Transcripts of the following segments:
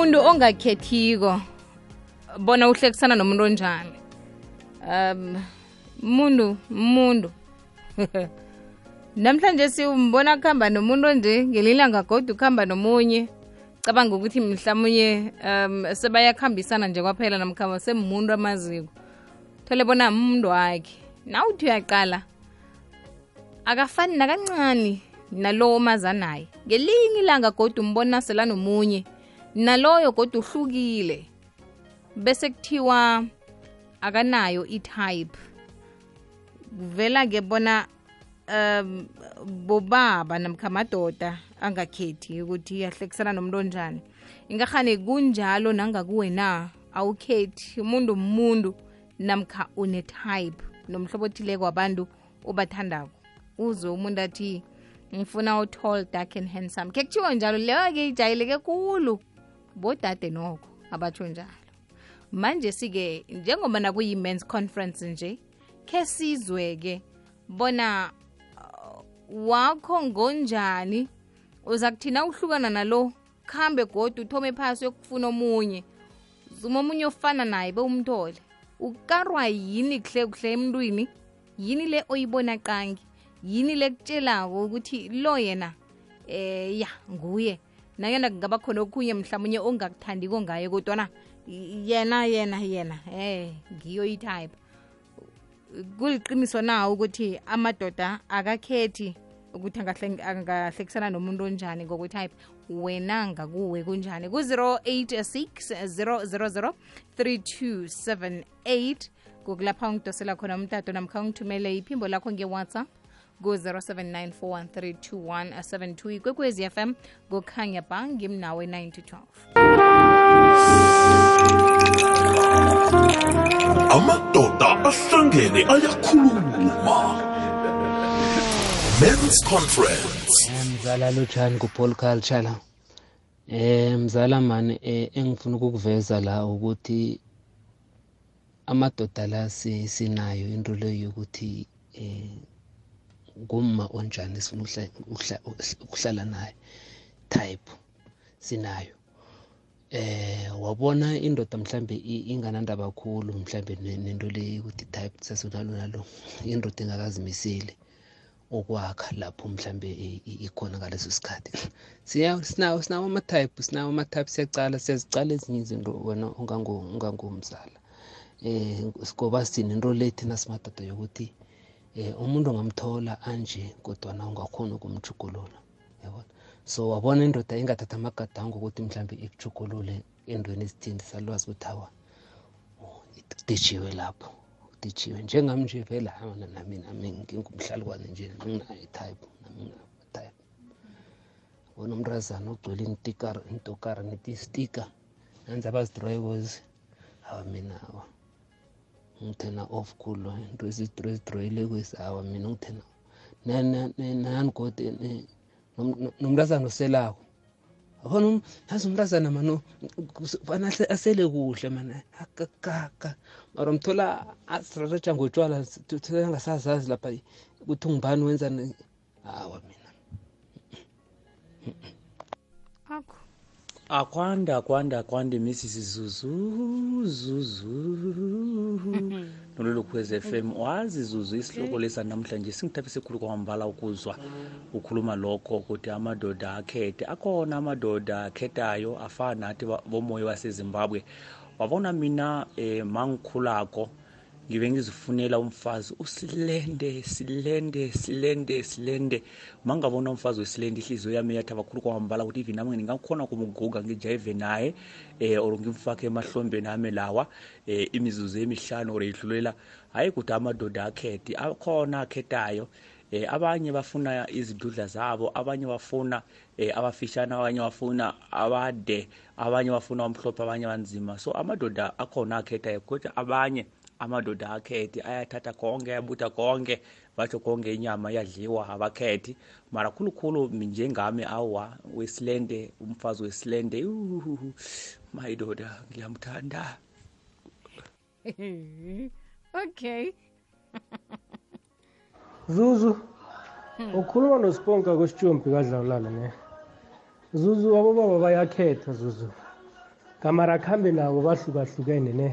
umuntu ongakhethiko? Bona uhlekisana nomuntu onjani? Um muntu muntu namhlanje simbona kuhamba nomuntu onje ngelilanga godwa ukuhamba nomunye. Cabanga ukuthi mhlamunye um sebayakuhambisana nje kwaphela namkhamba semuntu amaziko. Thole bona umuntu wakhe nawuthi uyaqala akafani nakancane nalowo omazanaye ngelinye ilanga godwa umbona selanomunye nomunye naloyo kodwa uhlukile. Bese kuthiwa akanayo i-type. Kuvela-ke bona um bobaba namkha madoda angakhethi ukuthi yahlekisana nomuntu onjani. Ingahani kunjalo nangakuwe na? Awukhethi. Umuntu umuntu namkha une-type nomhlobo othileko wabantu obathandako. Uze umuntu athi ngifuna u-tall dark and handsome. Ke kuthiwo njalo leyo-ke ijayeleke kulu bodade nokho abatsho njalo. Manje sike njengoba nakuyi-mans conference nje khe sizwe-ke bona uh, wakho ngonjani? Uza kuthina uhlukana nalo kuhambe godu uthome phasi yokufuna omunye. Zuma omunye ofana naye bewumthole ukarwa yini kuhle kuhle emntwini? Yini le oyibona qangi? Yini le kutshelako ukuthi lo yena eh ya nguye nayena kungaba khona okhunye mhlawumunye ongakuthandiko ngaye kodwana yena yena yena eh ngiyo i-type. Kuliqiniso na ukuthi amadoda akakhethi ukuthi angahlekisana nomuntu onjani ngokwe-type? Wena ngakuwe kunjani? Ku-086 000 3278 kukulapha ungidosela khona umtato namkha ungithumele iphimbo lakho nge-whatsapp ku-079 ikwekwezi fm kukhanya ba ngimnawe 9 to 12 amadoda ahlangene ayakhuluma. Men's conference. Mzala lotshani ku-paul culture la. Eh mzala mani eh engifuna ukukuveza la ukuthi amadoda la sinayo into leyo yokuthi eh ngumma onjani sifuna ukuhlala naye type sinayo. Eh wabona indoda mhlambe inganandaba kakhulu mhlambe nento le ukuthi type sasunalo nalo indoda engakazimiseli okwakha lapho mhlambe ikhona ngaleso sikhathi. Sinawo sinawo ama-type sinawo ama-type siyacala siyazicala ezinye izinto wena ungangomzala eh ngoba sinento lethi nasimadoda yokuthi eh umuntu ongamthola anje kodwana ungakhona ukumjugulula yabona? So wabona indoda ingathatha amagadango ukuthi mhlawumbe ikujugulule endweni ezithini salwazi ukuthi hawa dithiwe lapho dithiwe njengami nje vele hawana nami nami ngingumhlalukwane nje nginayo itype nami nginayo type bona umrazana ogcwele intokara netistika nanzi abazidrivers hawa mina hawa ngithena off kulo into ezidroyile kwezi hawa mina ngithena nani godi nomntazana oselako. Abona yazi umntazana mano fana asele kuhle mana akakaka mara mthola asirareja ngotshwala angasazazi lapha ukuthi ungubani wenzani. Hawa mina. akho akwanda akwanda akwanda misisi zuzu zuzu nololokhwez f m wazi zuzu isihloko lesa namhlanje singithaphise khulu kwamambala ukuzwa ukhuluma lokho ukuthi amadoda akhethe. Akhona amadoda akhethayo afana nathi bomoya wasezimbabwe. Wabona mina um mangikhulako ngibe ngizifunela umfazi usilende silende silende silende. Mangabona umfazi wesilende ihliziyo yami yathaba khulu kwamambala ukuthi even nami ngingakhona kumuguga ngijayive naye eh or ngimfake emahlombeni ami lawa eh imizuzu emihlanu or idlulela. Hayi ukuthi amadoda akhethi akhona akhethayo eh abanye bafuna izidudla zabo abanye bafuna eh abafishana abanye bafuna abade abanye bafuna omhlophe abanye banzima. So amadoda akhona akhethayo kodwa abanye amadoda akhethi ayathatha konke ayabutha konke batsho konke inyama iyadliwa abakhethi. Mara khulukhulu njengami awa wesilende umfazi wesilende mayidoda ngiyamthanda. Okay. Zuzu ukhuluma nosponka kwesitshombi kadlawulana ne? Zuzu abobaba bayakhetha zuzu. Kamara khambe nabo bahlukahlukene ne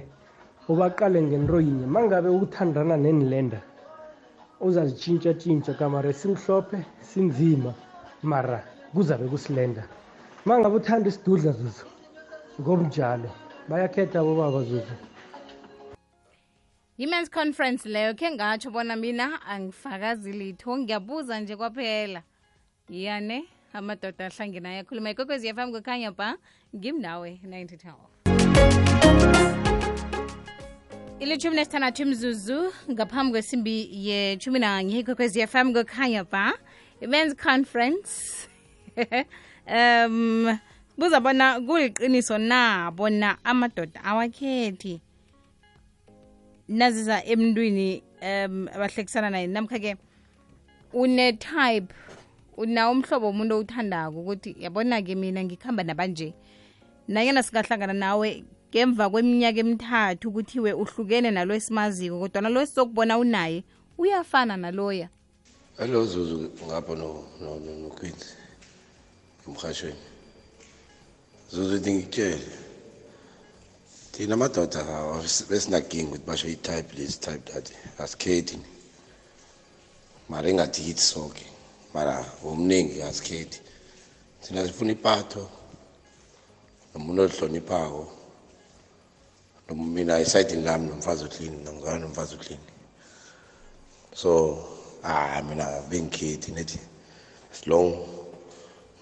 ubaqale ngento yinye mangabe uthandana nenilenda uzazitshintsha-tshintsha kamara simhlophe sinzima mara kuzabe kusilenda. Mangabe uthanda isidudla zuzu ngobunjalo bayakhetha abobaba zuzu. Yi-men's conference leyo khe ngatsho bona mina angifakazi litho ngiyabuza nje kwaphela. Yane amadoda ahlangene akhuluma. Ikwekwezi yafam kukhanya ba ngimnawe 92 ilithumi nesithandathu imzuzu ngaphambi kwesimbi yethumi nanye ikwekwezi fm kokhanya ba i-men's conference. Um buza bona kuliqiniso na bona amadoda awakhethi? Naziza emntwini um abahlekisana naye. Namkha-ke une-type unawo umhlobo womuntu owuthandako ukuthi yabona-ke mina ngikuhamba nabanje nanyana singahlangana nawe ngemva kweminyaka emithathu ukuthiwe uhlukene nalo esimaziko kodwa lo esizokubona unaye uyafana naloya. Hello zuzu ngapha noqueens emhashweni zuzu thi ngikutshele. Thina madoda besinakinga ukuthi basho i-type lesi type that asikhethi mara engathi yithi soke mara ngomningi asikhethi. Thina sifuna ipatho nomuntu olihloniphako mina esayidini lami nomfazi uklini nomzala nomfazi uklini so ah mina bengikhethi nethi long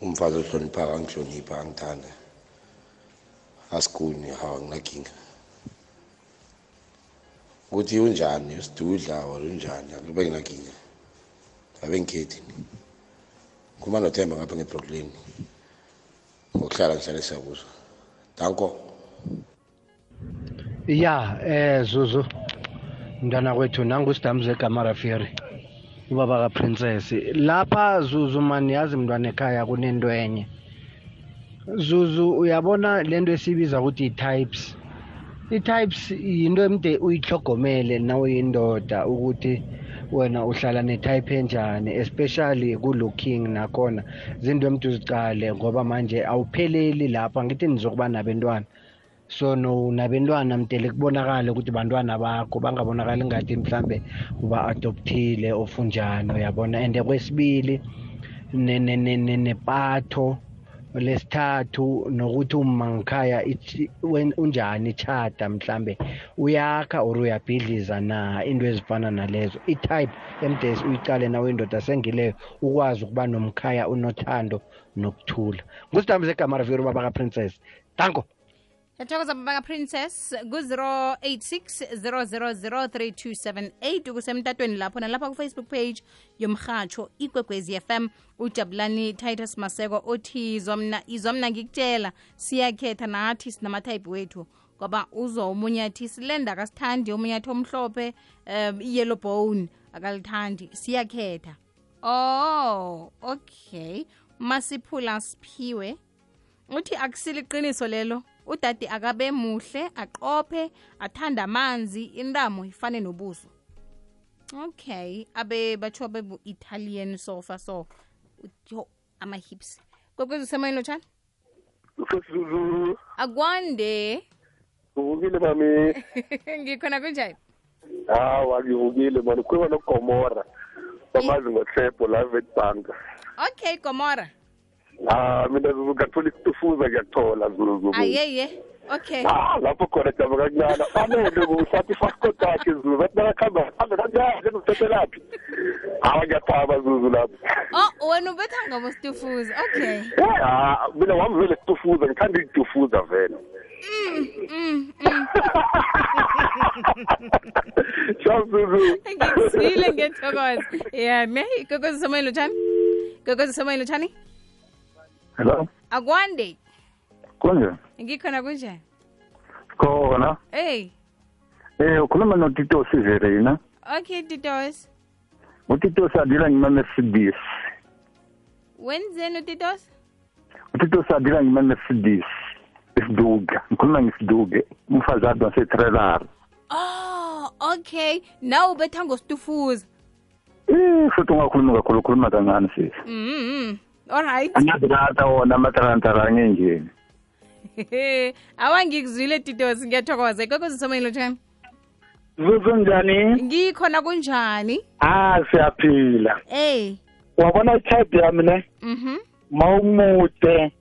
umfazi ohloniphaka angihlonipha angithanda. Asikuni hawa nginakinga ukuthi unjani? Usidudla or unjani? Akube nginakinga. Abe ngikhethi khuluma nothemba ngapha ngebrooklyn ngokuhlala ngihlale siyakuzwa danko? Ya eh zuzu mntwana kwethu nangusidamzu egamara fury ubaba kaprincess lapha zuzu mani yazi mntwana ekhaya kunento enye. Zuzu uyabona lento esibiza ukuthi i-types? I-types yinto emde uyihlogomele nawuyindoda ukuthi wena uhlala netype enjani especially ku-looking nakhona. Zinto emde uzicale ngoba manje awupheleli lapha ngithi nizokuba nabentwana. So no nabantwana mdele kubonakale ukuthi bantwana bakho bangabonakali ngathi mhlambe uba adoptile ofunjani uyabona? And kwesibili nepatho. Lesithathu nokuthi uma ngikhaya unjani ichata mhlambe? Uyakha or uyabhidliza na? Into ezifana nalezo. I-type emdes uyicale nawe indoda sengileyo ukwazi ukuba nomkhaya unothando nokuthula. Ngusidambi zegama revero baba kaprincess. Danko. Yathokoza baba princess ku-086 000 3278 kusemtatweni lapho nalapha kufacebook page yomrhatsho ikwekwezi fm ujabulani titus maseko othi izomna izomna ngikutshela siyakhetha nathi sinamatype wethu ngoba uzo omunye athi silenda akasithandi omunye athi omhlophe um i-yellow bone akalithandi siyakhetha. Oh okay. Masiphula siphiwe. Uthi akusiliqiniso lelo udade akabe muhle aqophe athanda amanzi intamo ifane nobuso. Okay abe batsho bebu-italian sofa so yo ama-hips. Kwekwezi usemoyeni lotshani akwande. Uvukile mami. Ngikhona kunjani? Hawa ngivukile mani. Ukhuluma nogomora. Bamazi ngohlebho la Witbank. Okay gomora ah mina ngathola isitufuza ngiyakuthola zuzu ayeye okay. Ah lapho khona jama kancane. Fanele kusathi ifasikoti yakhe zuzu bathi nakakhamba hambe kancane ngizithethelaphi hawa ngiyathaba zuzu lapho. Oh wena ubetha ngomositufuza okay. Ah mina wami vele situfuza ngithanda ikutufuza vele. Ngikuzile ngethokoza mm. Ciao Zuzu. ngikuzwile ngiyathokoza. Ya ne ikokozi usemoyeni lotshani ikokozi Hello. akwande Konje? ngikhona kunjani Khona. hey Eh ukhuluma noTito Siverina. okay titos uTito sadila ngima Mercedes. wenzeni utitos uTito sadila ngima Mercedes. Isiduga. Ngikhuluma ngisiduge. Umfazi wami wasetrailer. oh okay nawe ubetha ngositufuza Eh futhi ungakhuluma kakhulu ukhuluma kancane sisi. mm all right. Anyazi kata wona amatarantara ngenjeni. awangikuzwile titos ngiyathokoza ikoko somayini lotshani zuzu njani? Ngikhona kunjani ah siyaphila. Ey wabona itype yami ne? Mhm. Mawumude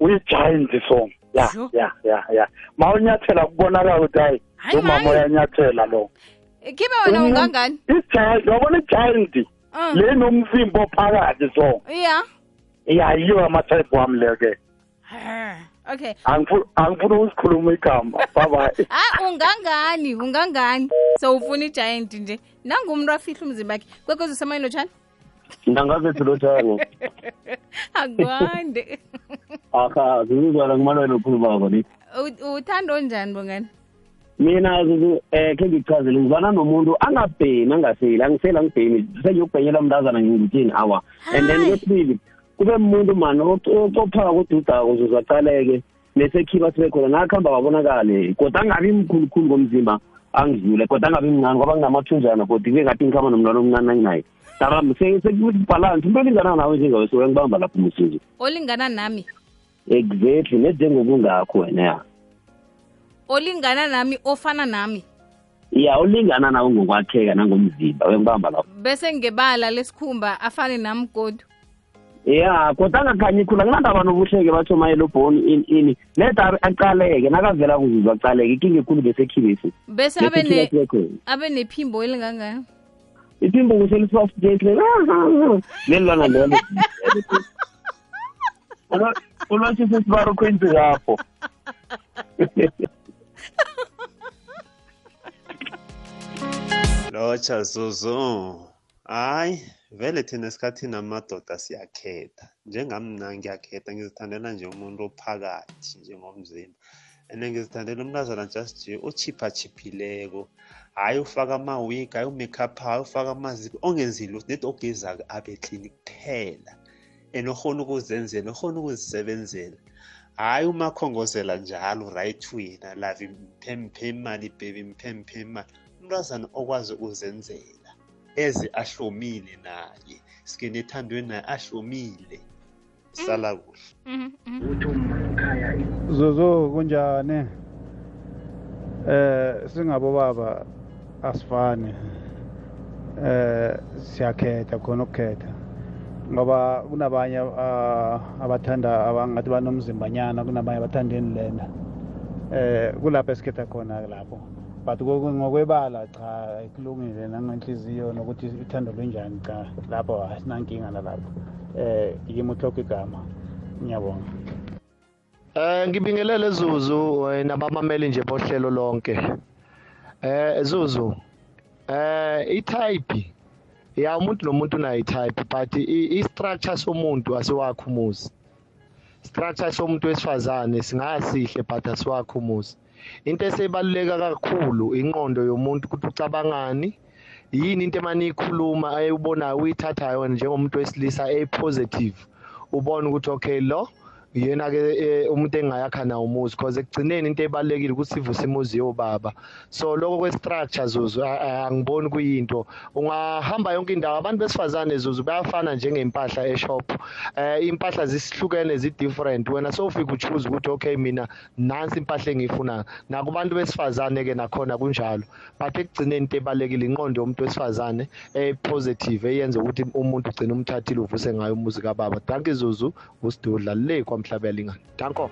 uyi-giant so ya ya ya ya. Mawunyathela kubonakala ukuthi hayi umama uyanyathela lo. Khibe wena Umuntu- ungangani? I-giant wabona i-giant Ah. le nomzimbo ophakathi so ya ya yiyo amatype wami leyo ke Ah, okay angifuna ukusikhuluma igama babayi ah ungangani ungangani. So ufuna igiant nje? Nangumuntu afihle umzimba wakhe kwekwezi somayini lotshani? Ndangazethu lotshani. Akwande. Aha zizuzwana kumalwelo okhulumako ni. Uthanda onjani bongani? Mina zuzu eh khe ngikuchazele ngizwana nomuntu angabheni angaseli angiseli angibheni. Sengiyokubhenyela mntazana ngingutini awa. And then Hayi. kwesibili kube muntu mani ocophaka kodudako zuzu aqaleke nesekhiba sibe khona nakuhamba babonakale. Kodwa angabi mkhulukhulu ngomzimba angidlule. Kodwa angabi mncane ngoba nginamathunjana kodwa kube ngathi ngikhamba nomntwana omncane anginaye dara sekubhalansi into elingana nawe njengawe soke ngibamba lapho musuzu olingana nami? Exactly nejengokungakho wena ya. Olingana nami ofana nami? Ya ulingana nawe ngokwakheka nangomzimba wengibamba lapho. Bese ngebala lesikhumba afane nami godu. Ya kodwa angakhanyi khula kunandaba nobuhleke batsho mayelobhoni ini ini leda aqaleke nakavela kuzizwa aqaleke ikinga ekhulu besekhibesi bese abe ne abe nephimbo elingangani? Iphimbo kuselisifasitete lelilwana lelo ulwashisa isibaro khwenzi lapho. Lotsha zuzu. Hayi vele thina esikhathini amadoda siyakhetha. Njengamna ngiyakhetha ngizithandela nje umuntu ophakathi njengomzimba and ngizithandela umntazana just nje ochiphachiphileko hhayi ufaka amawig hhayi umakeup hhayi ufaka amazipi ongenzi lutho nedi ogezako abe klini kuphela. And okhona ukuzenzela okhona ukuzisebenzela. Hhayi umakhongozela njalo right wena lavi mphemphe imali baby mphemphe imali umntazana okwazi ukuzenzela. Eze ahlomile naye. Sikene ethandweni naye ahlomile. Sala kuhle. Zuzu kunjani? Eh singabo baba asifani. Eh siyakhetha khona ukukhetha. Ngoba kunabanye ah, abathanda abangathi banomzimbanyana kunabanye abathanda inilenda eh kulapho esikhetha khona lapho. But ngoku- ngokwebala cha kulungile nangenhliziyo nokuthi uthando lwenjani cha lapho asinankinga nalapho eh yimi uhlokha igama ngiyabonga Eh ngibingelele Zuzu eh, nabamameli nje bohlelo lonke. Eh Zuzu. Eh i-type ya umuntu nomuntu unayo i-type but i- i-structure somuntu asiwakho umuzi. Structure somuntu wesifazane singasihle but asiwakho umuzi. Into esebaluleka kakhulu inqondo yomuntu ukuthi ucabangani. Yini into emaniyikhuluma ayibonayo uyithathayo wena njengomuntu wesilisa e-positive? Ubone ukuthi okay lo yena ke umuntu engayakha nawo umuzi because ekugcineni into ebalekile ukuthi sivuse imuzi yobaba. So lokho kwe-structure zuzu a- a- angiboni kuyinto. Ungahamba yonke indawo abantu besifazane zuzu bayafana njengempahla eshop. Eh impahla zisihlukene zi-different. Wena sowufika uchoose ukuthi okay mina nansi impahla engiyifunayo nakubantu besifazane ke nakhona kunjalo. But ekugcineni into ebalekile inqondo yomuntu wesifazane e-positive eyenza ukuthi umuntu ugcine umthathile uvuse ngayo umuzi kababa. Danke zuzu. Usidudla. Le kwamhlabela kwamhlabelingane danko